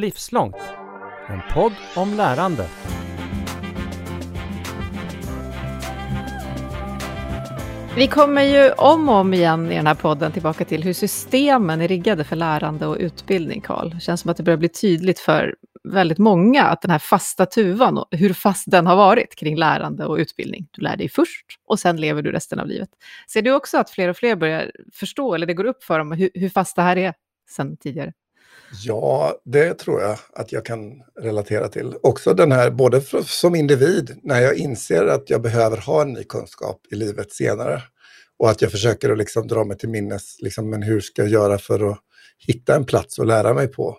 Livslångt, en podd om lärande. Vi kommer ju om och om igen i den här podden tillbaka till hur systemen är riggade för lärande och utbildning, Karl. Det känns som att det börjar bli tydligt för väldigt många att den här fasta tuvan, och hur fast den har varit kring lärande och utbildning. Du lär dig först och sen lever du resten av livet. Ser du också att fler och fler börjar förstå, eller det går upp för dem, hur, hur fast det här är sen tidigare? Ja, det tror jag att jag kan relatera till. Också den här, både för, som individ, när jag inser att jag behöver ha en ny kunskap i livet senare. Och att jag försöker att liksom dra mig till minnes, liksom, men hur ska jag göra för att hitta en plats att lära mig på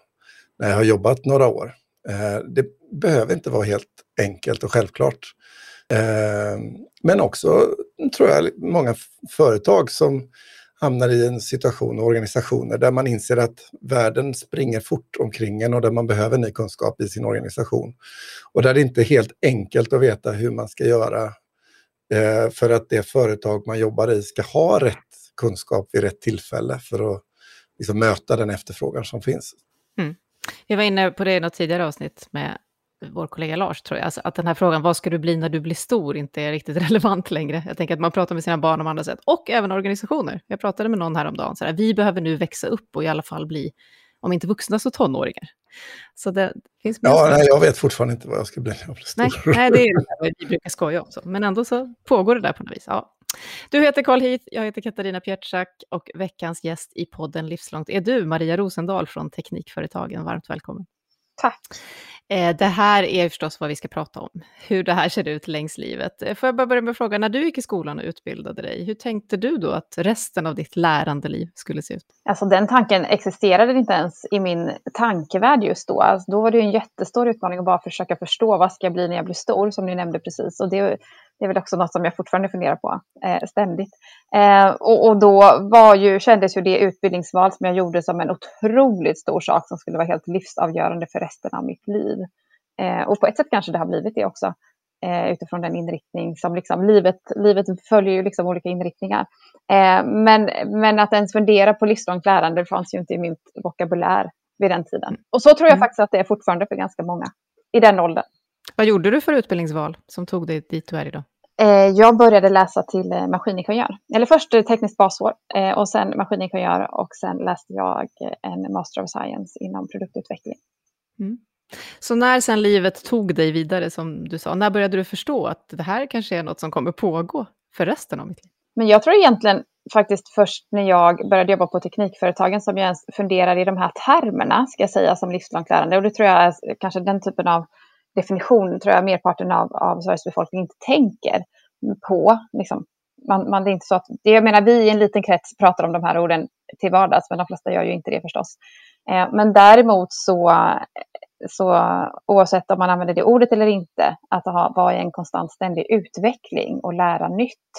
när jag har jobbat några år. Eh, det behöver inte vara helt enkelt och självklart. Eh, men också, tror jag, många företag som hamnar i en situation och organisationer där man inser att världen springer fort omkring en och där man behöver ny kunskap i sin organisation. Och där det inte är helt enkelt att veta hur man ska göra eh, för att det företag man jobbar i ska ha rätt kunskap vid rätt tillfälle för att liksom, möta den efterfrågan som finns. Mm. Jag var inne på det i något tidigare avsnitt med vår kollega Lars, tror jag, alltså att den här frågan, vad ska du bli när du blir stor, inte är riktigt relevant längre. Jag tänker att man pratar med sina barn om andra sätt, och även organisationer. Jag pratade med någon häromdagen, så här, vi behöver nu växa upp och i alla fall bli, om inte vuxna så tonåringar. Så det finns ja, nej, jag vet fortfarande inte vad jag ska bli när jag blir stor. Nej, nej, det är det vi brukar skoja om, så. men ändå så pågår det där på något vis. Ja. Du heter Carl Heath, jag heter Katarina Pietschak och veckans gäst i podden Livslångt är du, Maria Rosendahl från Teknikföretagen. Varmt välkommen. Tack. Eh, det här är förstås vad vi ska prata om, hur det här ser ut längs livet. Eh, får jag bara börja med frågan, när du gick i skolan och utbildade dig, hur tänkte du då att resten av ditt lärandeliv skulle se ut? Alltså den tanken existerade inte ens i min tankevärld just då. Alltså, då var det ju en jättestor utmaning att bara försöka förstå vad ska jag bli när jag blir stor, som ni nämnde precis. Och det, det är väl också något som jag fortfarande funderar på eh, ständigt. Eh, och, och, då var ju, kändes ju det utbildningsval som jag gjorde som en otroligt stor sak som skulle vara helt livsavgörande för resten av mitt liv. Eh, och på ett sätt kanske det har blivit det också eh, utifrån den inriktning som liksom livet, livet följer ju liksom olika inriktningar. Eh, men, men att ens fundera på livslångt lärande fanns ju inte i min vokabulär vid den tiden. Och så tror jag mm. faktiskt att det är fortfarande för ganska många i den åldern. Vad gjorde du för utbildningsval som tog dig dit du är idag? Eh, jag började läsa till eh, maskiningenjör. Eller först tekniskt basår eh, och sen maskiningenjör och sen läste jag en Master of Science inom produktutveckling. Mm. Så när sen livet tog dig vidare, som du sa, när började du förstå att det här kanske är något som kommer pågå för resten av mitt liv? Men jag tror egentligen faktiskt först när jag började jobba på Teknikföretagen som jag ens funderade i de här termerna, ska jag säga, som livslångt lärande. Och det tror jag är kanske den typen av definition tror jag merparten av, av Sveriges befolkning inte tänker på. Liksom. Man, man, det är inte så att, det, jag menar, vi i en liten krets pratar om de här orden till vardags, men de flesta gör ju inte det förstås. Eh, men däremot så, så, oavsett om man använder det ordet eller inte, att ha, vara i en konstant ständig utveckling och lära nytt,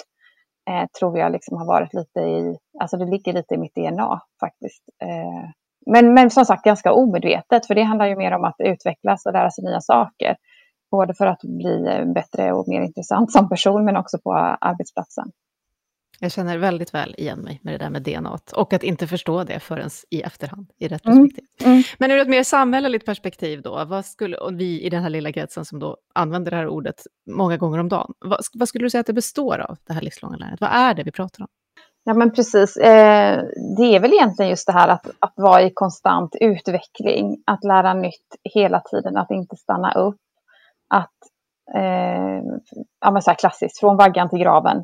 eh, tror jag liksom har varit lite i, alltså det ligger lite i mitt DNA faktiskt. Eh, men, men som sagt ganska omedvetet, för det handlar ju mer om att utvecklas och lära sig nya saker. Både för att bli bättre och mer intressant som person, men också på arbetsplatsen. Jag känner väldigt väl igen mig med det där med DNA och att inte förstå det förrän i efterhand, i retrospektiv. Mm. Mm. Men ur ett mer samhälleligt perspektiv då, vad skulle, och vi i den här lilla kretsen som då använder det här ordet många gånger om dagen, vad, vad skulle du säga att det består av, det här livslånga lärandet? Vad är det vi pratar om? Ja, men precis. Eh, det är väl egentligen just det här att, att vara i konstant utveckling, att lära nytt hela tiden, att inte stanna upp. Att, eh, ja men så här klassiskt, från vaggan till graven.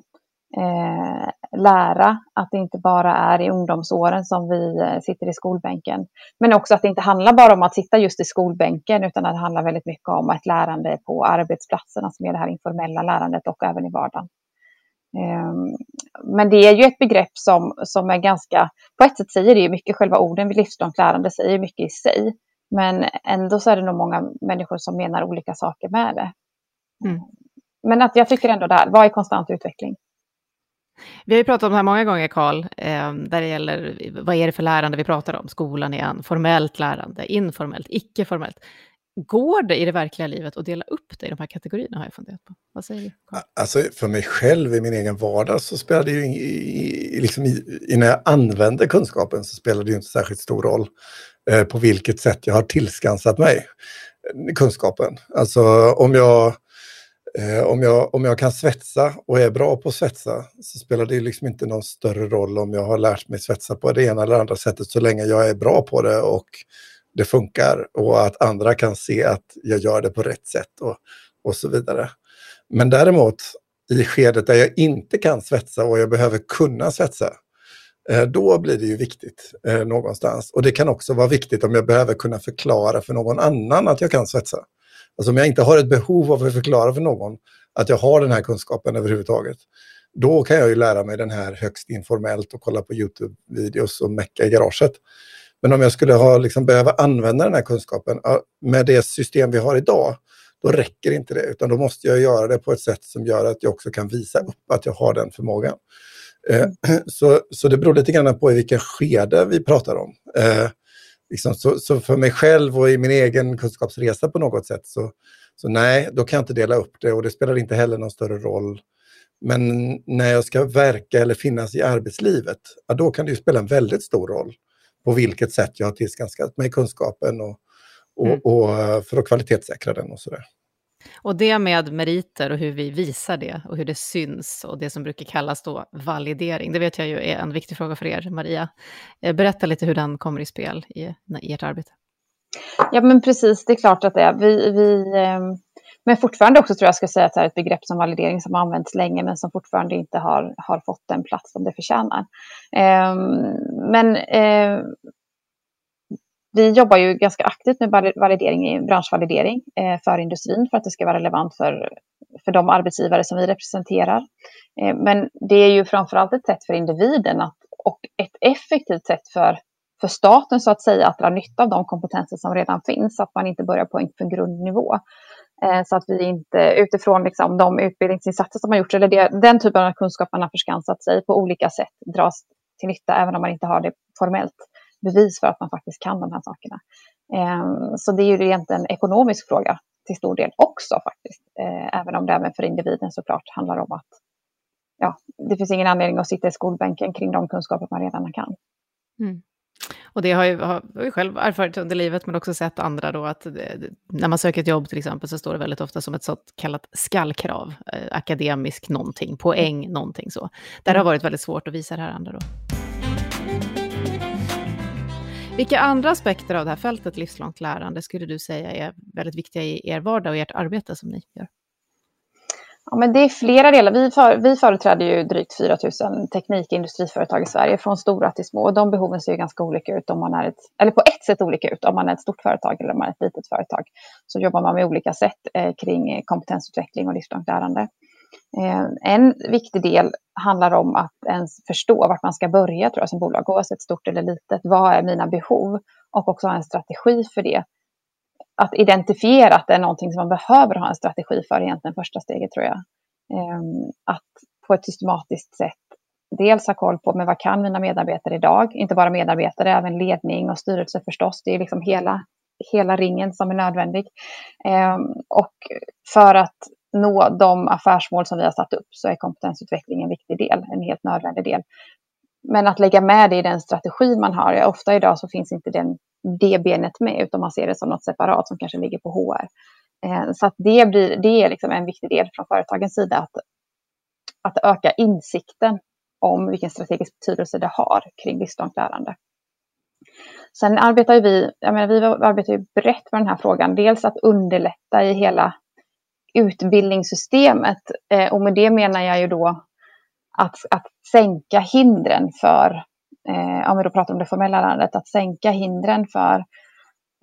Eh, lära att det inte bara är i ungdomsåren som vi eh, sitter i skolbänken. Men också att det inte handlar bara om att sitta just i skolbänken, utan att det handlar väldigt mycket om ett lärande på arbetsplatserna, som är det här informella lärandet och även i vardagen. Ehm, men det är ju ett begrepp som, som är ganska, på ett sätt säger det ju mycket, själva orden vid livslångt lärande säger mycket i sig. Men ändå så är det nog många människor som menar olika saker med det. Mm. Men att jag tycker ändå det här, vad är konstant utveckling? Vi har ju pratat om det här många gånger, Karl, ehm, där det gäller vad är det för lärande vi pratar om? Skolan igen, formellt lärande, informellt, icke-formellt. Går det i det verkliga livet att dela upp det i de här kategorierna har jag funderat på. Vad säger du? Alltså för mig själv i min egen vardag så spelar det ju, i, liksom i, när jag använder kunskapen så spelar det ju inte särskilt stor roll. eh, på vilket sätt jag har tillskansat mig eh, kunskapen. Alltså om jag, eh, om, jag, om jag kan svetsa och är bra på att svetsa så spelar det liksom inte någon större roll om jag har lärt mig svetsa på det ena eller andra sättet så länge jag är bra på det och det funkar och att andra kan se att jag gör det på rätt sätt och, och så vidare. Men däremot i skedet där jag inte kan svetsa och jag behöver kunna svetsa, eh, då blir det ju viktigt eh, någonstans. Och det kan också vara viktigt om jag behöver kunna förklara för någon annan att jag kan svetsa. Alltså om jag inte har ett behov av att förklara för någon att jag har den här kunskapen överhuvudtaget, då kan jag ju lära mig den här högst informellt och kolla på YouTube-videos och mecka i garaget. Men om jag skulle ha, liksom, behöva använda den här kunskapen med det system vi har idag, då räcker inte det, utan då måste jag göra det på ett sätt som gör att jag också kan visa upp att jag har den förmågan. Eh, så, så det beror lite grann på i vilka skede vi pratar om. Eh, liksom, så, så, för mig själv och i min egen kunskapsresa på något sätt så, så nej, då kan jag inte dela upp det och det spelar inte heller någon större roll. Men när jag ska verka eller finnas i arbetslivet, ja, då kan det ju spela en väldigt stor roll på vilket sätt jag har tillskanskat mig kunskapen och, och, mm. och eh, för att kvalitetssäkra den och sådär. Och det med meriter och hur vi visar det och hur det syns och det som brukar kallas då validering, det vet jag ju är en viktig fråga för er, Maria. Eh, berätta lite hur den kommer i spel i, i ert arbete. Ja, men precis, det är klart att det är. Vi, vi, ehm, men fortfarande också tror jag ska säga att det är ett begrepp som validering som har använts länge men som fortfarande inte har, har fått den plats som det förtjänar. Eh, men eh, vi jobbar ju ganska aktivt med validering, branschvalidering eh, för industrin för att det ska vara relevant för, för de arbetsgivare som vi representerar. Eh, men det är ju framförallt ett sätt för individen att, och ett effektivt sätt för, för staten så att säga att dra nytta av de kompetenser som redan finns, så att man inte börjar på en för grundnivå. Eh, så att vi inte utifrån liksom, de utbildningsinsatser som har gjorts eller det, den typen av kunskap man har förskansat sig på olika sätt dras till nytta även om man inte har det formellt bevis för att man faktiskt kan de här sakerna. Ehm, så det är ju egentligen en ekonomisk fråga till stor del också faktiskt. Eh, även om det även för individen såklart handlar om att ja, det finns ingen anledning att sitta i skolbänken kring de kunskaper man redan kan. Mm. Och det har, ju, har jag själv erfarit under livet, men också sett andra då, att när man söker ett jobb till exempel så står det väldigt ofta som ett så kallat skallkrav, eh, akademisk någonting, poäng någonting så. Där har mm. varit väldigt svårt att visa det här andra då. Vilka andra aspekter av det här fältet livslångt lärande skulle du säga är väldigt viktiga i er vardag och ert arbete som ni gör? Ja, men det är flera delar. Vi, för, vi företräder ju drygt 4 000 teknik och industriföretag i Sverige, från stora till små. Och de behoven ser ganska olika ut om man är ett, eller på ett sätt olika ut om man är ett stort företag eller om man är ett litet företag. Så jobbar man med olika sätt eh, kring eh, kompetensutveckling och livslångt lärande. Eh, en viktig del handlar om att ens förstå vart man ska börja tror jag, som bolag, oavsett stort eller litet. Vad är mina behov? Och också ha en strategi för det. Att identifiera att det är någonting som man behöver ha en strategi för egentligen första steget tror jag. Ehm, att på ett systematiskt sätt dels ha koll på men vad kan mina medarbetare idag? Inte bara medarbetare, även ledning och styrelse förstås. Det är liksom hela, hela ringen som är nödvändig. Ehm, och för att nå de affärsmål som vi har satt upp så är kompetensutveckling en viktig del, en helt nödvändig del. Men att lägga med det i den strategi man har, ja, ofta idag så finns inte den, det benet med, utan man ser det som något separat som kanske ligger på HR. Eh, så att det, blir, det är liksom en viktig del från företagens sida, att, att öka insikten om vilken strategisk betydelse det har kring livslångt lärande. Sen arbetar vi, jag menar, vi arbetar ju brett med den här frågan, dels att underlätta i hela utbildningssystemet. Eh, och med det menar jag ju då att, att sänka hindren för, eh, om vi då pratar om det formella lärandet, att sänka hindren för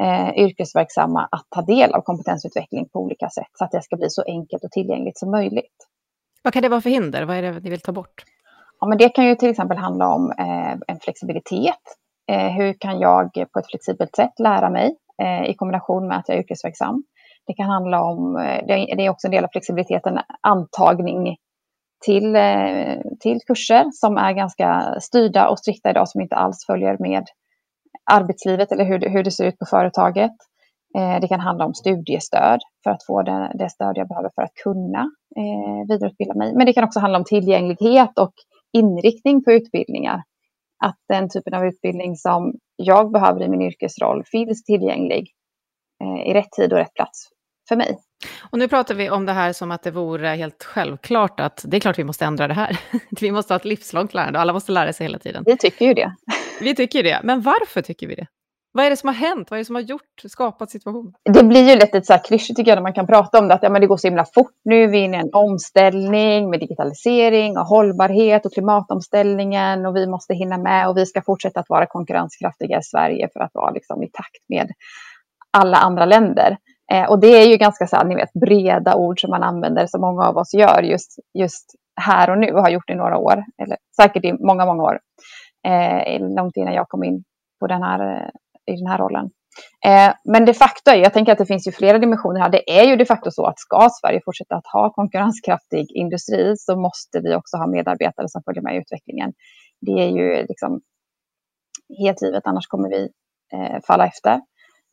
eh, yrkesverksamma att ta del av kompetensutveckling på olika sätt så att det ska bli så enkelt och tillgängligt som möjligt. Vad kan det vara för hinder? Vad är det ni vill ta bort? Ja, men det kan ju till exempel handla om eh, en flexibilitet. Eh, hur kan jag på ett flexibelt sätt lära mig eh, i kombination med att jag är yrkesverksam? Det kan handla om, eh, det är också en del av flexibiliteten, antagning till, eh, till kurser som är ganska styrda och strikta idag som inte alls följer med arbetslivet eller hur det, hur det ser ut på företaget. Eh, det kan handla om studiestöd för att få det, det stöd jag behöver för att kunna eh, vidareutbilda mig. Men det kan också handla om tillgänglighet och inriktning på utbildningar. Att den typen av utbildning som jag behöver i min yrkesroll finns tillgänglig eh, i rätt tid och rätt plats för mig. Och nu pratar vi om det här som att det vore helt självklart att det är klart vi måste ändra det här. vi måste ha ett livslångt lärande och alla måste lära sig hela tiden. Vi tycker ju det. vi tycker det, men varför tycker vi det? Vad är det som har hänt? Vad är det som har gjort, skapat situationen? Det blir ju lätt ett så här klyschigt tycker jag när man kan prata om det, att ja, men det går så himla fort nu, vi är inne i en omställning med digitalisering och hållbarhet och klimatomställningen och vi måste hinna med och vi ska fortsätta att vara konkurrenskraftiga i Sverige för att vara liksom i takt med alla andra länder. Eh, och det är ju ganska så här, ni vet, breda ord som man använder, som många av oss gör just, just här och nu och har gjort i några år, eller säkert i många, många år. Eh, långt innan jag kom in på den här, eh, i den här rollen. Eh, men de facto, jag tänker att det finns ju flera dimensioner här. Det är ju de facto så att ska Sverige fortsätta att ha konkurrenskraftig industri så måste vi också ha medarbetare som följer med i utvecklingen. Det är ju liksom helt givet, annars kommer vi eh, falla efter.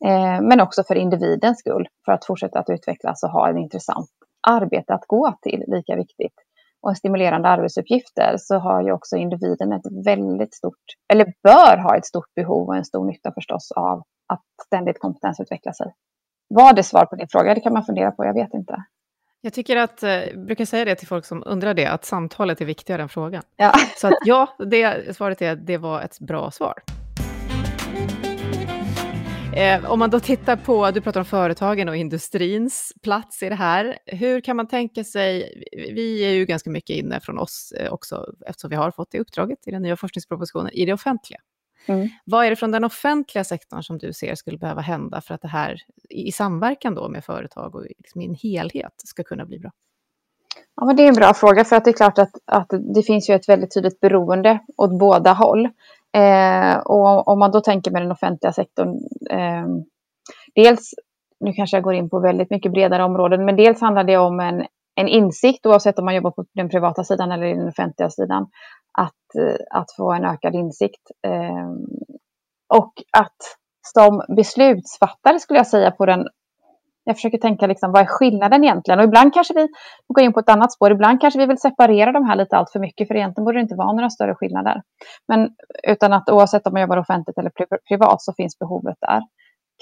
Eh, men också för individens skull, för att fortsätta att utvecklas och ha en intressant arbete att gå till, lika viktigt. Och stimulerande arbetsuppgifter så har ju också individen ett väldigt stort, eller bör ha ett stort behov och en stor nytta förstås av att ständigt kompetensutveckla sig. Var det svar på din fråga? Det kan man fundera på, jag vet inte. Jag tycker att, jag eh, brukar säga det till folk som undrar det, att samtalet är viktigare än frågan. Ja. Så att ja, det, svaret är att det var ett bra svar. Eh, om man då tittar på, du pratar om företagen och industrins plats i det här. Hur kan man tänka sig, vi är ju ganska mycket inne från oss eh, också, eftersom vi har fått det uppdraget i den nya forskningspropositionen, i det offentliga. Mm. Vad är det från den offentliga sektorn som du ser skulle behöva hända för att det här i samverkan då med företag och liksom i en helhet ska kunna bli bra? Ja, men det är en bra fråga för att det är klart att, att det finns ju ett väldigt tydligt beroende åt båda håll. Eh, och om man då tänker med den offentliga sektorn, eh, dels, nu kanske jag går in på väldigt mycket bredare områden, men dels handlar det om en, en insikt, oavsett om man jobbar på den privata sidan eller den offentliga sidan, att, eh, att få en ökad insikt. Eh, och att som beslutsfattare skulle jag säga på den jag försöker tänka liksom, vad är skillnaden egentligen? Och ibland kanske vi går in på ett annat spår. Ibland kanske vi vill separera de här lite allt för mycket, för egentligen borde det inte vara några större skillnader. Men utan att oavsett om man jobbar offentligt eller privat så finns behovet där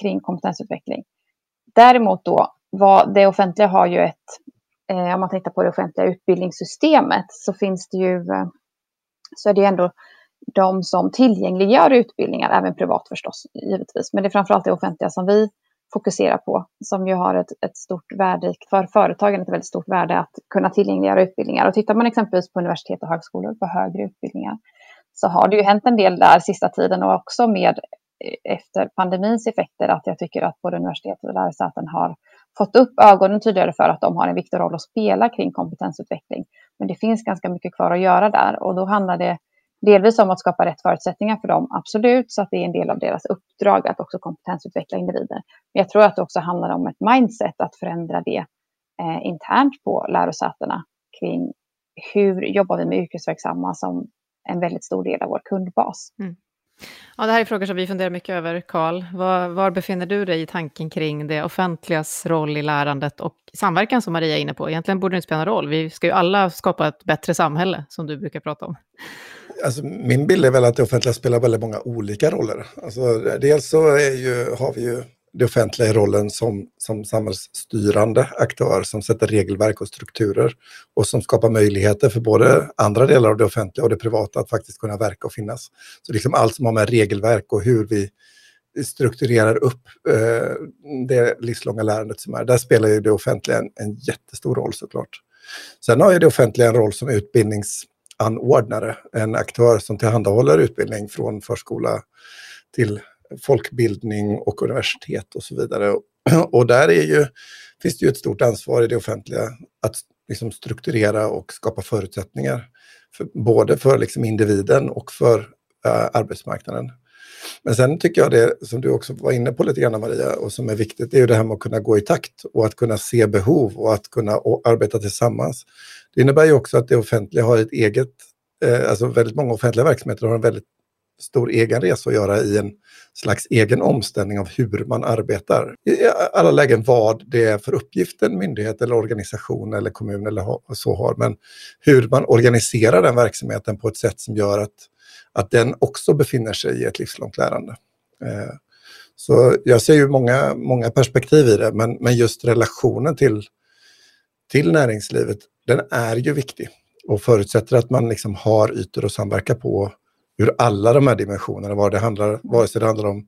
kring kompetensutveckling. Däremot då, vad det offentliga har ju ett, eh, om man tittar på det offentliga utbildningssystemet så finns det ju, eh, så är det ändå de som tillgängliggör utbildningar, även privat förstås, givetvis. Men det är framförallt det offentliga som vi fokusera på, som ju har ett, ett stort värde för företagen, ett väldigt stort värde att kunna tillgängliggöra utbildningar. Och tittar man exempelvis på universitet och högskolor, på högre utbildningar, så har det ju hänt en del där sista tiden och också med eh, efter pandemins effekter att jag tycker att både universitet och lärosäten har fått upp ögonen tydligare för att de har en viktig roll att spela kring kompetensutveckling. Men det finns ganska mycket kvar att göra där och då handlar det Delvis om att skapa rätt förutsättningar för dem, absolut, så att det är en del av deras uppdrag att också kompetensutveckla individer. Men jag tror att det också handlar om ett mindset att förändra det eh, internt på lärosätena kring hur jobbar vi med yrkesverksamma som en väldigt stor del av vår kundbas. Mm. Ja, det här är frågor som vi funderar mycket över, Karl. Var, var, befinner du dig i tanken kring det offentligas roll i lärandet och samverkan som Maria är inne på? Egentligen borde det inte spela någon roll. Vi ska ju alla skapa ett bättre samhälle, som du brukar prata om. Alltså, min bild är väl att det offentliga spelar väldigt många olika roller. Alltså, dels så är ju, har vi ju det offentliga i rollen som, som samhällsstyrande aktör som sätter regelverk och strukturer och som skapar möjligheter för både andra delar av det offentliga och det privata att faktiskt kunna verka och finnas. Så liksom allt som har med regelverk och hur vi strukturerar upp eh, det livslånga lärandet som är, där spelar ju det offentliga en, en jättestor roll såklart. Sen har ju det offentliga en roll som utbildnings utbildningsanordnare, en aktör som tillhandahåller utbildning från förskola till folkbildning och universitet och så vidare. Och där är ju, finns det ju ett stort ansvar i det offentliga att liksom strukturera och skapa förutsättningar, för, både för liksom individen och för uh, arbetsmarknaden. Men sen tycker jag det som du också var inne på lite grann Maria och som är viktigt, det är ju det här med att kunna gå i takt och att kunna se behov och att kunna arbeta tillsammans. Det innebär ju också att det offentliga har ett eget, eh, alltså väldigt många offentliga verksamheter har en väldigt stor egen resa att göra i en slags egen omställning av hur man arbetar. I alla lägen vad det är för uppgift en myndighet eller organisation eller kommun eller så har, men hur man organiserar den verksamheten på ett sätt som gör att, att den också befinner sig i ett livslångt lärande. Eh, så jag ser ju många, många perspektiv i det, men, men just relationen till, till näringslivet, den är ju viktig och förutsätter att man liksom har ytor att samverka på ur alla de här dimensionerna, vad det handlar, vare sig det handlar om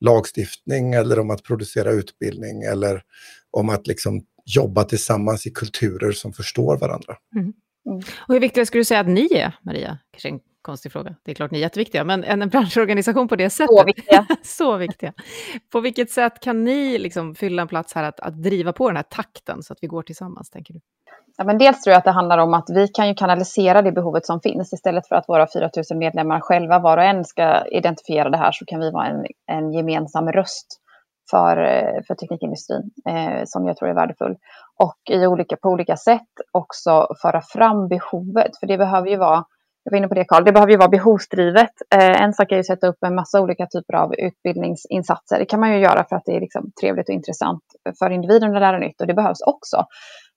lagstiftning eller om att producera utbildning eller om att liksom jobba tillsammans i kulturer som förstår varandra. Mm. Mm. Och hur viktiga skulle du säga att ni är, Maria? Kanske en konstig fråga. Det är klart ni är jätteviktiga, men en branschorganisation på det sättet. Så viktiga. så viktiga. På vilket sätt kan ni liksom fylla en plats här att, att driva på den här takten så att vi går tillsammans, tänker du? Ja, men dels tror jag att det handlar om att vi kan ju kanalisera det behovet som finns. Istället för att våra 4 000 medlemmar själva var och en ska identifiera det här så kan vi vara en, en gemensam röst för, eh, för teknikindustrin eh, som jag tror är värdefull. Och i olika, på olika sätt också föra fram behovet. För det behöver ju vara, jag var inne på det Karl, det behöver ju vara behovsdrivet. Eh, en sak är ju att sätta upp en massa olika typer av utbildningsinsatser. Det kan man ju göra för att det är liksom trevligt och intressant för individen att lära nytt och det behövs också.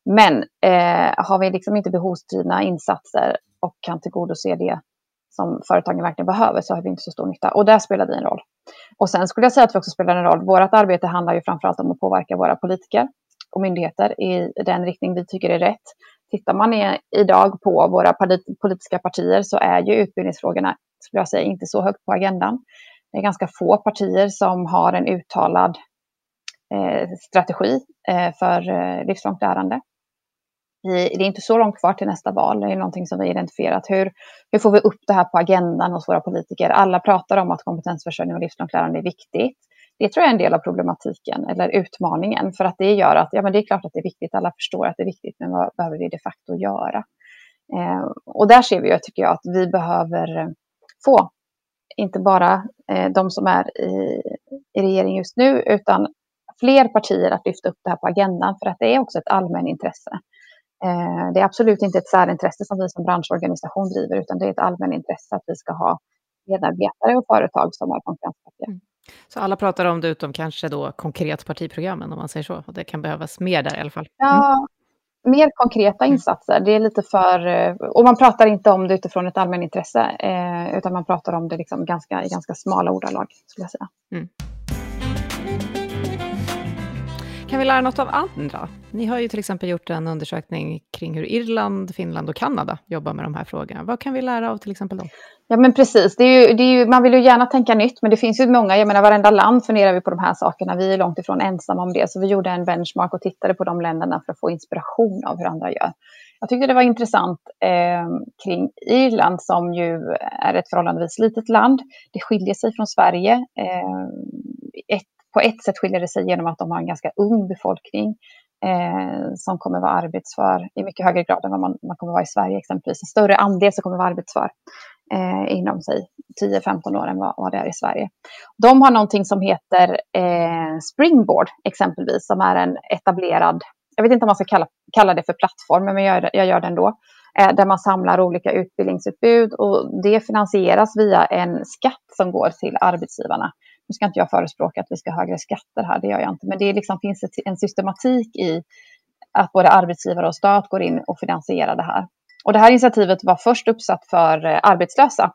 Men eh, har vi liksom inte behovsdrivna insatser och kan tillgodose det som företagen verkligen behöver så har vi inte så stor nytta. Och där spelar det en roll. Och sen skulle jag säga att vi också spelar en roll. Vårt arbete handlar ju framförallt om att påverka våra politiker och myndigheter i den riktning vi tycker är rätt. Tittar man i, idag på våra politiska partier så är ju utbildningsfrågorna, skulle jag säga, inte så högt på agendan. Det är ganska få partier som har en uttalad eh, strategi eh, för eh, livslångt lärande det är inte så långt kvar till nästa val. Det är någonting som vi har identifierat. Hur, hur får vi upp det här på agendan hos våra politiker? Alla pratar om att kompetensförsörjning och livslångt lärande är viktigt. Det tror jag är en del av problematiken eller utmaningen för att det gör att ja, men det är klart att det är viktigt. Alla förstår att det är viktigt, men vad behöver vi de facto göra? Eh, och där ser vi, tycker jag, att vi behöver eh, få inte bara eh, de som är i, i regering just nu, utan fler partier att lyfta upp det här på agendan för att det är också ett allmänintresse. intresse det är absolut inte ett särintresse som vi som branschorganisation driver, utan det är ett allmänintresse att vi ska ha medarbetare och företag som är konkurrenskraftiga. Mm. Så alla pratar om det utom kanske då konkret partiprogrammen, om man säger så. Och det kan behövas mer där i alla fall. Mm. Ja, mer konkreta mm. insatser. Det är lite för... Eh, och man pratar inte om det utifrån ett allmänintresse, eh, utan man pratar om det liksom ganska, i ganska smala ordalag, skulle jag säga. Mm. Kan vi lära något av andra? Ni har ju till exempel gjort en undersökning kring hur Irland, Finland och Kanada jobbar med de här frågorna. Vad kan vi lära av till exempel dem? Ja men precis, det är ju, det är ju, man vill ju gärna tänka nytt men det finns ju många, jag menar varenda land funderar vi på de här sakerna. Vi är långt ifrån ensamma om det så vi gjorde en benchmark och tittade på de länderna för att få inspiration av hur andra gör. Jag tyckte det var intressant eh, kring Irland som ju är ett förhållandevis litet land. Det skiljer sig från Sverige. Eh, ett på ett sätt skiljer det sig genom att de har en ganska ung befolkning eh, som kommer vara arbetsför i mycket högre grad än vad man, man kommer vara i Sverige exempelvis. En större andel som kommer vara arbetsför eh, inom sig 10-15 år än vad, vad det är i Sverige. De har någonting som heter eh, Springboard exempelvis som är en etablerad jag vet inte om man ska kalla, kalla det för plattform, men jag, jag gör det ändå. Eh, där man samlar olika utbildningsutbud och det finansieras via en skatt som går till arbetsgivarna nu ska inte jag förespråka att vi ska ha högre skatter här, det gör jag inte, men det liksom finns en systematik i att både arbetsgivare och stat går in och finansierar det här. Och det här initiativet var först uppsatt för eh, arbetslösa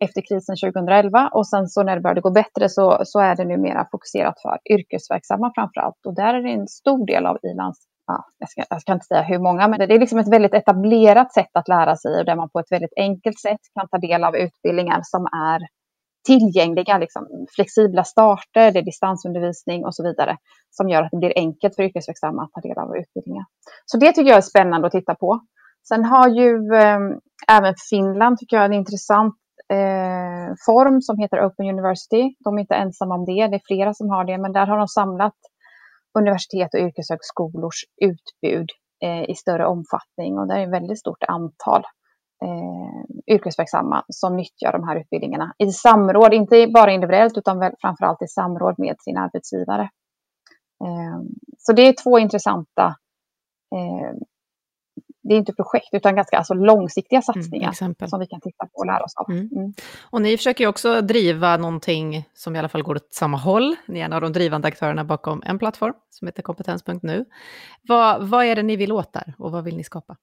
efter krisen 2011 och sen så när det började gå bättre så, så är det numera fokuserat för yrkesverksamma framför allt. Och där är det en stor del av Irlands Ja, jag, ska, jag ska inte säga hur många, men det är liksom ett väldigt etablerat sätt att lära sig och där man på ett väldigt enkelt sätt kan ta del av utbildningar som är tillgängliga, liksom, flexibla starter, det är distansundervisning och så vidare som gör att det blir enkelt för yrkesverksamma att ta del av utbildningar. Så det tycker jag är spännande att titta på. Sen har ju eh, även Finland, tycker jag, en intressant eh, form som heter Open University. De är inte ensamma om det, det är flera som har det, men där har de samlat universitet och yrkeshögskolors utbud eh, i större omfattning och det är ett väldigt stort antal eh, yrkesverksamma som nyttjar de här utbildningarna i samråd, inte bara individuellt utan väl framförallt i samråd med sin arbetsgivare. Eh, så det är två intressanta eh, det är inte projekt utan ganska alltså, långsiktiga mm, satsningar mm, som vi kan titta på och lära oss av. Mm. Mm. Och ni försöker ju också driva någonting som i alla fall går åt samma håll. Ni är en av de drivande aktörerna bakom en plattform som heter kompetens.nu. Vad, vad är det ni vill åt där och vad vill ni skapa?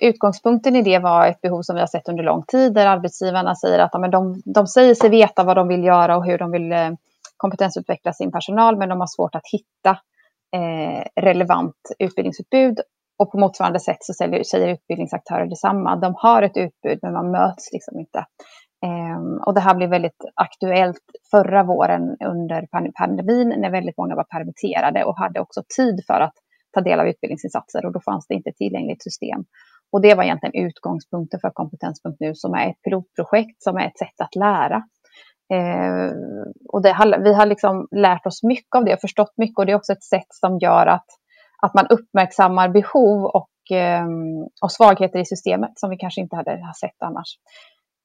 Utgångspunkten i det var ett behov som vi har sett under lång tid där arbetsgivarna säger att ja, de, de säger sig veta vad de vill göra och hur de vill eh, kompetensutveckla sin personal men de har svårt att hitta eh, relevant utbildningsutbud. Och på motsvarande sätt så säger, säger utbildningsaktörer detsamma. De har ett utbud men man möts liksom inte. Eh, och det här blev väldigt aktuellt förra våren under pandemin när väldigt många var permitterade och hade också tid för att ta del av utbildningsinsatser och då fanns det inte ett tillgängligt system. Och det var egentligen utgångspunkten för Kompetens.nu som är ett pilotprojekt som är ett sätt att lära. Eh, och det, vi har liksom lärt oss mycket av det och förstått mycket och det är också ett sätt som gör att, att man uppmärksammar behov och, eh, och svagheter i systemet som vi kanske inte hade sett annars.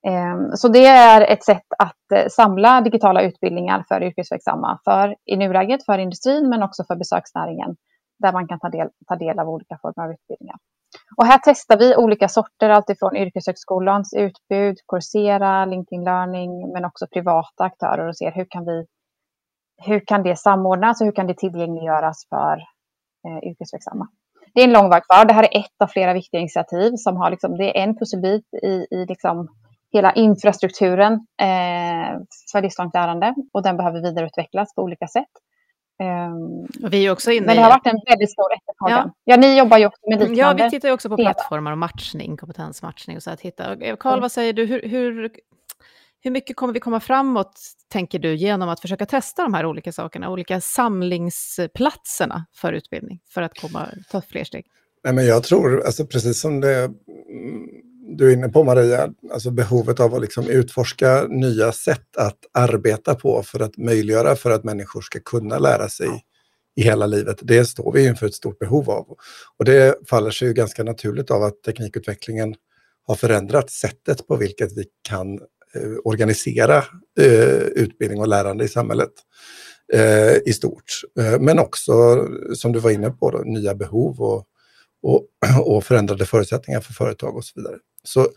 Eh, så det är ett sätt att eh, samla digitala utbildningar för yrkesverksamma, för i nuläget för industrin men också för besöksnäringen där man kan ta del, ta del av olika former av utbildningar. Och här testar vi olika sorter, alltifrån yrkeshögskolans utbud, Coursera, LinkedIn Learning, men också privata aktörer och ser hur kan, vi, hur kan det samordnas och hur kan det tillgängliggöras för eh, yrkesverksamma. Det är en lång väg kvar. Det här är ett av flera viktiga initiativ som har liksom, det är en pusselbit i, i liksom hela infrastrukturen eh, för livslångt lärande och den behöver vidareutvecklas på olika sätt. Um, vi är också inne men det har varit en väldigt stor efterfrågan. Ja. ja, ni jobbar ju också med liknande. Ja, vi tittar ju också på plattformar och matchning, kompetensmatchning och så att hitta. Eh, Karl, mm. vad säger du, hur, hur, hur mycket kommer vi komma framåt, tänker du, genom att försöka testa de här olika sakerna, olika samlingsplatserna för utbildning, för att komma, ta fler steg? Nej, men jag tror, alltså, precis som det du är inne på Maria, alltså behovet av att liksom utforska nya sätt att arbeta på för att möjliggöra för att människor ska kunna lära sig i hela livet. Det står vi inför ett stort behov av. Och det faller sig ju ganska naturligt av att teknikutvecklingen har förändrat sättet på vilket vi kan eh, organisera eh, utbildning och lärande i samhället eh, i stort. Eh, men också, som du var inne på, då, nya behov och, och, och förändrade förutsättningar för företag och så vidare. Så,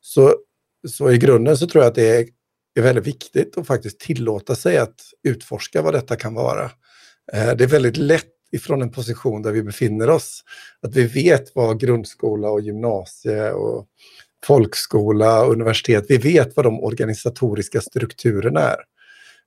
så, så i grunden så tror jag att det är, är väldigt viktigt att faktiskt tillåta sig att utforska vad detta kan vara. Eh, det är väldigt lätt ifrån en position där vi befinner oss, att vi vet vad grundskola och gymnasie och folkskola och universitet, vi vet vad de organisatoriska strukturerna är.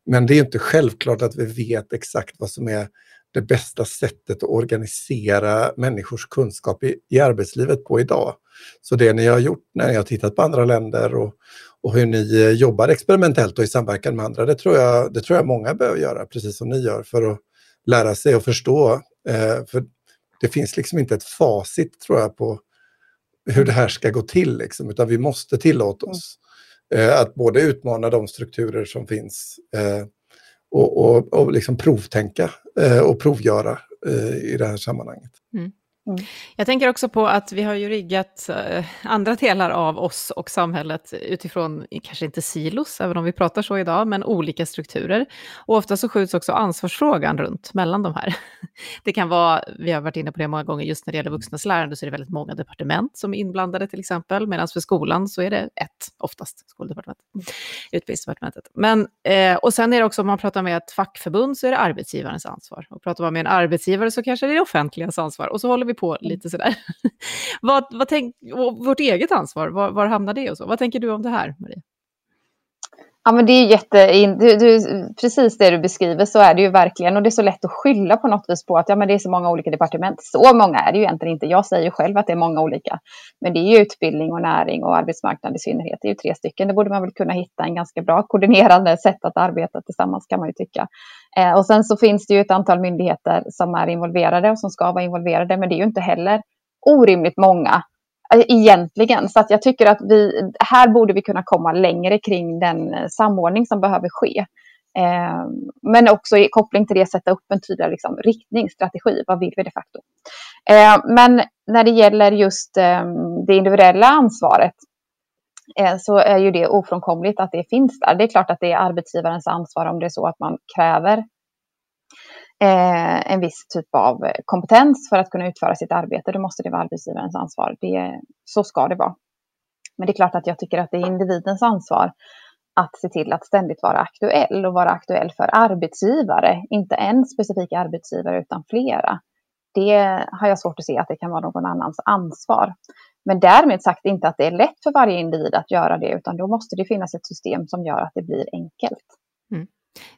Men det är inte självklart att vi vet exakt vad som är det bästa sättet att organisera människors kunskap i, i arbetslivet på idag. Så det ni har gjort när ni har tittat på andra länder och, och hur ni eh, jobbar experimentellt och i samverkan med andra, det tror, jag, det tror jag många behöver göra, precis som ni gör, för att lära sig och förstå. Eh, för det finns liksom inte ett facit, tror jag, på hur det här ska gå till, liksom, utan vi måste tillåta oss eh, att både utmana de strukturer som finns eh, och, och, och liksom provtänka Eh, och provgöra eh, i det här sammanhanget. Mm. Mm. Jag tänker också på att vi har ju riggat eh, andra delar av oss och samhället utifrån, kanske inte silos, även om vi pratar så idag, men olika strukturer. Och ofta så skjuts också ansvarsfrågan runt mellan de här. Det kan vara, vi har varit inne på det många gånger, just när det gäller vuxnas lärande så är det väldigt många departement som är inblandade till exempel, medan för skolan så är det ett, oftast, skoldepartementet, mm. utbildningsdepartementet. Men, eh, och sen är det också, om man pratar med ett fackförbund så är det arbetsgivarens ansvar. Och pratar man med en arbetsgivare så kanske det är det offentligas ansvar. Och så håller vi på lite sådär. vad, vad tänk, vårt eget ansvar, var, var hamnar det och så? Vad tänker du om det här, Maria? Ja, men det är jätte, du, du, precis det du beskriver så är det ju verkligen. Och det är så lätt att skylla på något vis på att ja, men det är så många olika departement. Så många är det ju egentligen inte. Jag säger ju själv att det är många olika. Men det är ju utbildning och näring och arbetsmarknad i synnerhet. Det är ju tre stycken. Det borde man väl kunna hitta en ganska bra koordinerande sätt att arbeta tillsammans kan man ju tycka. Eh, och sen så finns det ju ett antal myndigheter som är involverade och som ska vara involverade. Men det är ju inte heller orimligt många eh, egentligen. Så att jag tycker att vi, här borde vi kunna komma längre kring den eh, samordning som behöver ske. Eh, men också i koppling till det sätta upp en tydligare liksom, riktning, strategi. Vad vill vi de facto? Eh, men när det gäller just eh, det individuella ansvaret Eh, så är ju det ofrånkomligt att det finns där. Det är klart att det är arbetsgivarens ansvar om det är så att man kräver eh, en viss typ av eh, kompetens för att kunna utföra sitt arbete. Då måste det vara arbetsgivarens ansvar. Det, så ska det vara. Men det är klart att jag tycker att det är individens ansvar att se till att ständigt vara aktuell och vara aktuell för arbetsgivare. Inte en specifik arbetsgivare utan flera. det har jag svårt att se att det kan vara någon annans ansvar. Men därmed sagt inte att det är lätt för varje individ att göra det, utan då måste det finnas ett system som gör att det blir enkelt. Mm.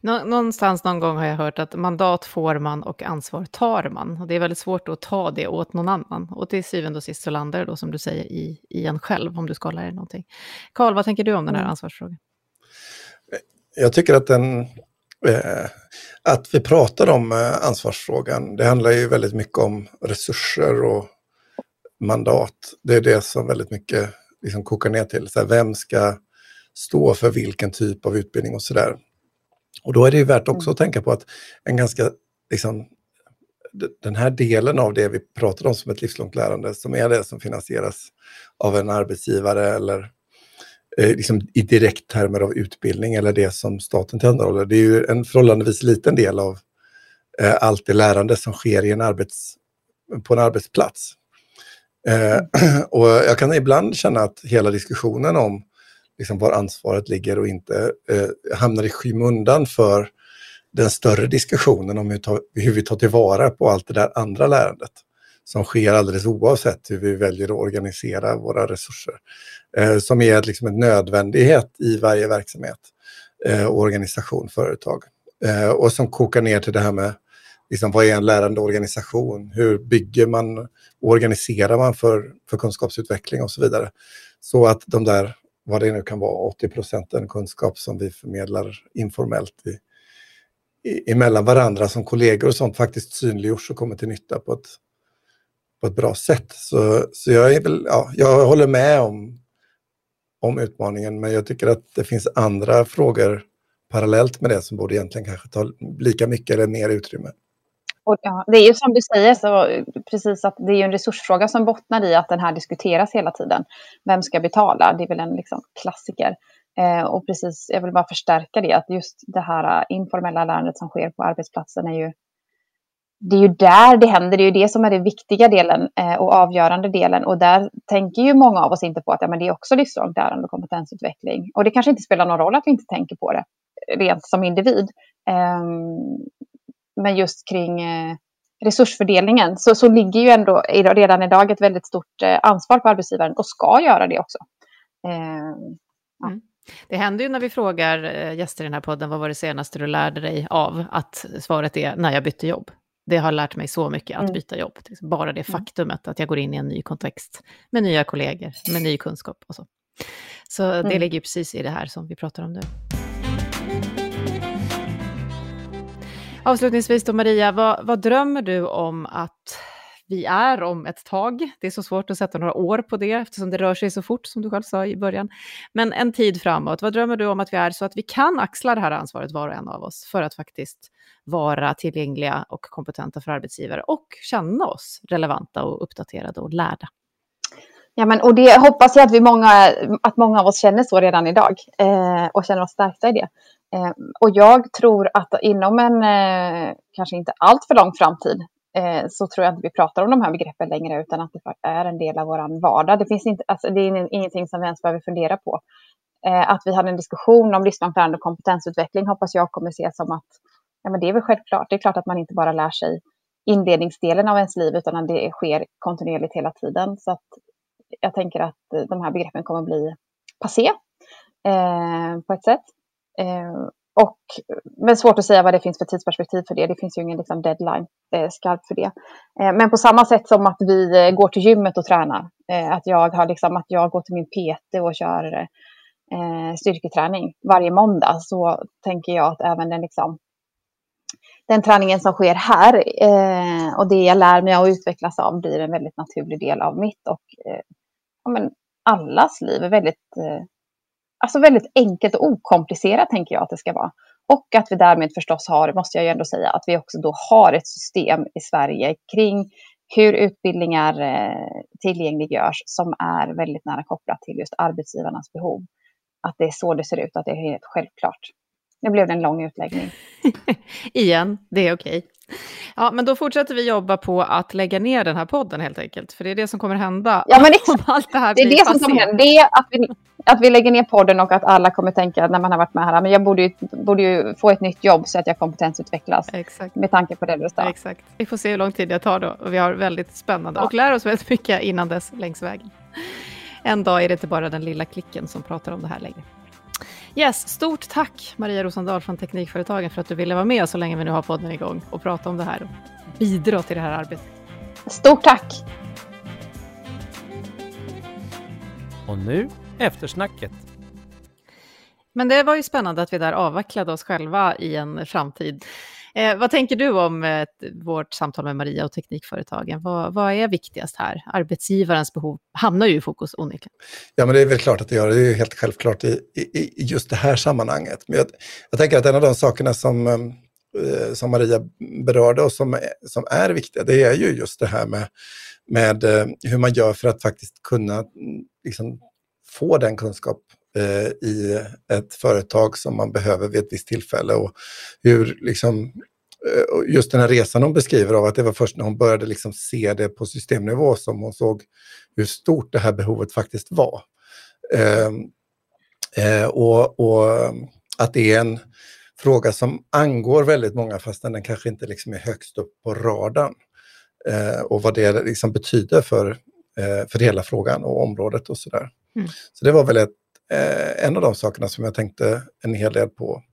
Någonstans någon gång har jag hört att mandat får man och ansvar tar man. Och det är väldigt svårt att ta det åt någon annan. Och till syvende och sist så landar det då, som du säger, i, i en själv, om du ska lära dig någonting. Karl, vad tänker du om den här mm. ansvarsfrågan? Jag tycker att den... Eh, att vi pratar om eh, ansvarsfrågan, det handlar ju väldigt mycket om resurser och mandat. Det är det som väldigt mycket liksom kokar ner till. Så här, vem ska stå för vilken typ av utbildning och sådär. Och då är det ju värt också att tänka på att en ganska, liksom, den här delen av det vi pratar om som ett livslångt lärande, som är det som finansieras av en arbetsgivare eller eh, liksom i direkt termer av utbildning eller det som staten tillhandahåller. Det är ju en förhållandevis liten del av eh, allt det lärande som sker i en arbets, på en arbetsplats. Eh, och jag kan ibland känna att hela diskussionen om liksom var ansvaret ligger och inte eh, hamnar i skymundan för den större diskussionen om hur, ta, hur, vi tar tillvara på allt det där andra lärandet som sker alldeles oavsett hur vi väljer att organisera våra resurser. Eh, som är liksom en nödvändighet i varje verksamhet, eh, organisation, företag. Eh, och som kokar ner till det här med liksom, vad är en lärande organisation? Hur bygger man och organiserar man för, för kunskapsutveckling och så vidare? Så att de där vad det nu kan vara, 80 procenten kunskap som vi förmedlar informellt i, i, emellan varandra som kollegor och sånt faktiskt synliggörs och kommer till nytta på ett, på ett bra sätt. Så, så jag, är väl, ja, jag håller med om, om utmaningen, men jag tycker att det finns andra frågor parallellt med det som borde egentligen kanske ta lika mycket eller mer utrymme. Och, ja, det är ju som du säger, så, precis att det är en resursfråga som bottnar i att den här diskuteras hela tiden. Vem ska betala? Det är väl en liksom, klassiker. Eh, och precis, jag vill bara förstärka det, att just det här eh, informella lärandet som sker på arbetsplatsen är ju det är ju där det händer, det är ju det som är den viktiga delen eh, och avgörande delen. Och där tänker ju många av oss inte på att ja, men det är också livslångt lärande och kompetensutveckling. Och det kanske inte spelar någon roll att vi inte tänker på det eh, rent som individ. Ehm, men just kring eh, resursfördelningen så, så ligger ju ändå redan idag ett väldigt stort eh, ansvar på arbetsgivaren och ska göra det också. Eh, ja. mm. Det händer ju när vi frågar gäster i den här podden, vad var det senaste du lärde dig av? Att svaret är när jag bytte jobb. Det har lärt mig så mycket att mm. byta jobb. Bara det mm. faktumet att jag går in i en ny kontext med nya kollegor, med ny kunskap och så. Så det mm. ligger precis i det här som vi pratar om nu. Avslutningsvis då Maria, vad, vad, drömmer du om att vi är om ett tag? Det är så svårt att sätta några år på det eftersom det rör sig så fort som du själv sa i början. Men en tid framåt, vad drömmer du om att vi är så att vi kan axla det här ansvaret var och en av oss för att faktiskt vara tillgängliga och kompetenta för arbetsgivare och känna oss relevanta och uppdaterade och lärda? Ja, men, och det hoppas jag att, vi många, att många av oss känner så redan idag eh, och känner oss stärkta i det. Eh, och jag tror att inom en eh, kanske inte allt för lång framtid eh, så tror jag inte vi pratar om de här begreppen längre utan att det är en del av vår vardag. Det, finns inte, alltså, det är ingenting som vi ens behöver fundera på. Att vi hade en diskussion om livslångt och kompetensutveckling hoppas jag kommer ses som att ja, men det är väl självklart. Det är klart att man inte bara lär sig inledningsdelen av ens liv utan att det sker kontinuerligt hela tiden. Så att jag tänker att de här begreppen kommer bli passé eh, på ett sätt. Eh, och, men svårt att säga vad det finns för tidsperspektiv för det. Det finns ju ingen liksom, deadline eh, skarp för det. Eh, men på samma sätt som att vi eh, går till gymmet och tränar. Eh, att, jag har, liksom, att jag går till min PT och kör eh, styrketräning varje måndag. Så tänker jag att även den, liksom, den träningen som sker här eh, och det jag lär mig och utvecklas av blir en väldigt naturlig del av mitt och eh, ja, men allas liv är väldigt eh, alltså väldigt enkelt och okomplicerat tänker jag att det ska vara. Och att vi därmed förstås har, måste jag ju ändå säga, att vi också då har ett system i Sverige kring hur utbildningar eh, tillgängliggörs som är väldigt nära kopplat till just arbetsgivarnas behov. Att det är så det ser ut, att det är helt självklart. Nu blev det en lång utläggning. Igen, det är okej. Ja, men då fortsätter vi jobba på att lägga ner den här podden helt enkelt. För det är det som kommer hända ja, men det, om allt det här Det är det som kommer hända. Det är att vi, att vi lägger ner podden och att alla kommer tänka när man har varit med här, men jag borde ju, borde ju få ett nytt jobb så att jag kompetensutvecklas. Exakt. Med tanke på det du sa. Exakt. Vi får se hur lång tid det tar då. Och vi har väldigt spännande ja. och lär oss väldigt mycket innan dess längs vägen. En dag är det inte bara den lilla klicken som pratar om det här längre. Yes, stort tack Maria Rosendahl från Teknikföretagen för att du ville vara med så länge vi nu har podden igång och prata om det här och bidra till det här arbetet. Stort tack! Och nu eftersnacket. Men det var ju spännande att vi där avvecklade oss själva i en framtid. Eh, vad tänker du om eh, vårt samtal med Maria och Teknikföretagen? Vad, vad, är viktigast här? Arbetsgivarens behov hamnar ju i fokus onekligen. Ja, men det är väl klart att det gör det. Är helt självklart i, i, i just det här sammanhanget. Men jag, jag, tänker att en av de sakerna som, eh, som Maria berörde och som, som är viktiga, det är ju just det här med, med eh, hur man gör för att faktiskt kunna mm, liksom, få den kunskap eh, i ett företag som man behöver vid ett visst tillfälle. Och hur liksom, eh, just den här resan hon beskriver av att det var först när hon började liksom se det på systemnivå som hon såg hur stort det här behovet faktiskt var. Eh, eh, och, och, att det är en fråga som angår väldigt många fastän den kanske inte liksom är högst upp på radarn. Eh, och vad det liksom betyder för, eh, för hela frågan och området och sådär. Mm. Så det var väl ett eh, en av de sakerna som jag tänkte en hel del på.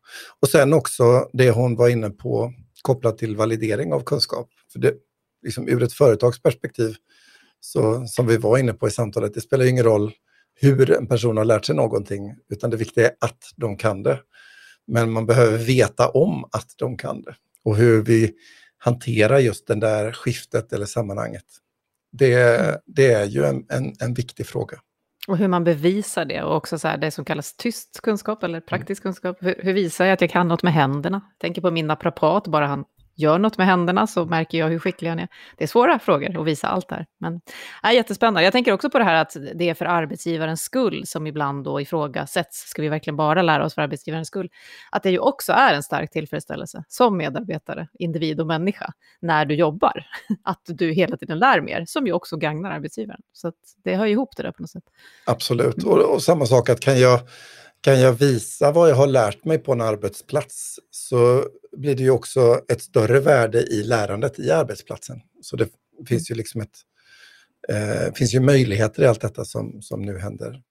Och sen också det hon var inne på kopplat till validering av kunskap. För det, liksom, ur ett företagsperspektiv, så, som vi var inne på i samtalet, det spelar ingen roll hur en person har lärt sig någonting, utan det viktiga är att de kan det. Men man behöver veta om att de kan det och hur vi hanterar just det där skiftet eller sammanhanget. Det, det är ju en, en, en viktig fråga. Och hur man bevisar det och också så här, det som kallas tyst kunskap eller praktisk mm. kunskap. Hur, hur, visar jag att jag kan något med händerna? tänker på min naprapat, bara han gör något med händerna så märker jag hur skicklig han är. Det är svåra frågor att visa allt där. Men är jättespännande. Jag tänker också på det här att det är för arbetsgivarens skull som ibland då ifrågasätts. Ska vi verkligen bara lära oss för arbetsgivarens skull? Att det ju också är en stark tillfredsställelse som medarbetare, individ och människa när du jobbar. Att du hela tiden lär mer, som ju också gagnar arbetsgivaren. Så det hör ihop det där på något sätt. Absolut, och, och samma sak att kan jag kan jag visa vad jag har lärt mig på en arbetsplats så blir det ju också ett större värde i lärandet i arbetsplatsen. Så det finns ju liksom ett, eh, finns ju möjligheter i allt detta som, som nu händer.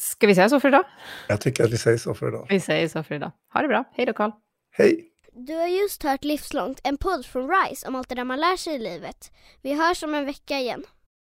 Ska vi säga så för idag? Jag tycker att vi säger så för idag. Vi säger så för idag. Ha det bra. Hej då Karl. Hej. Du har just hört Livslångt, en podd från RISE om allt det där man lär sig i livet. Vi hörs om en vecka igen.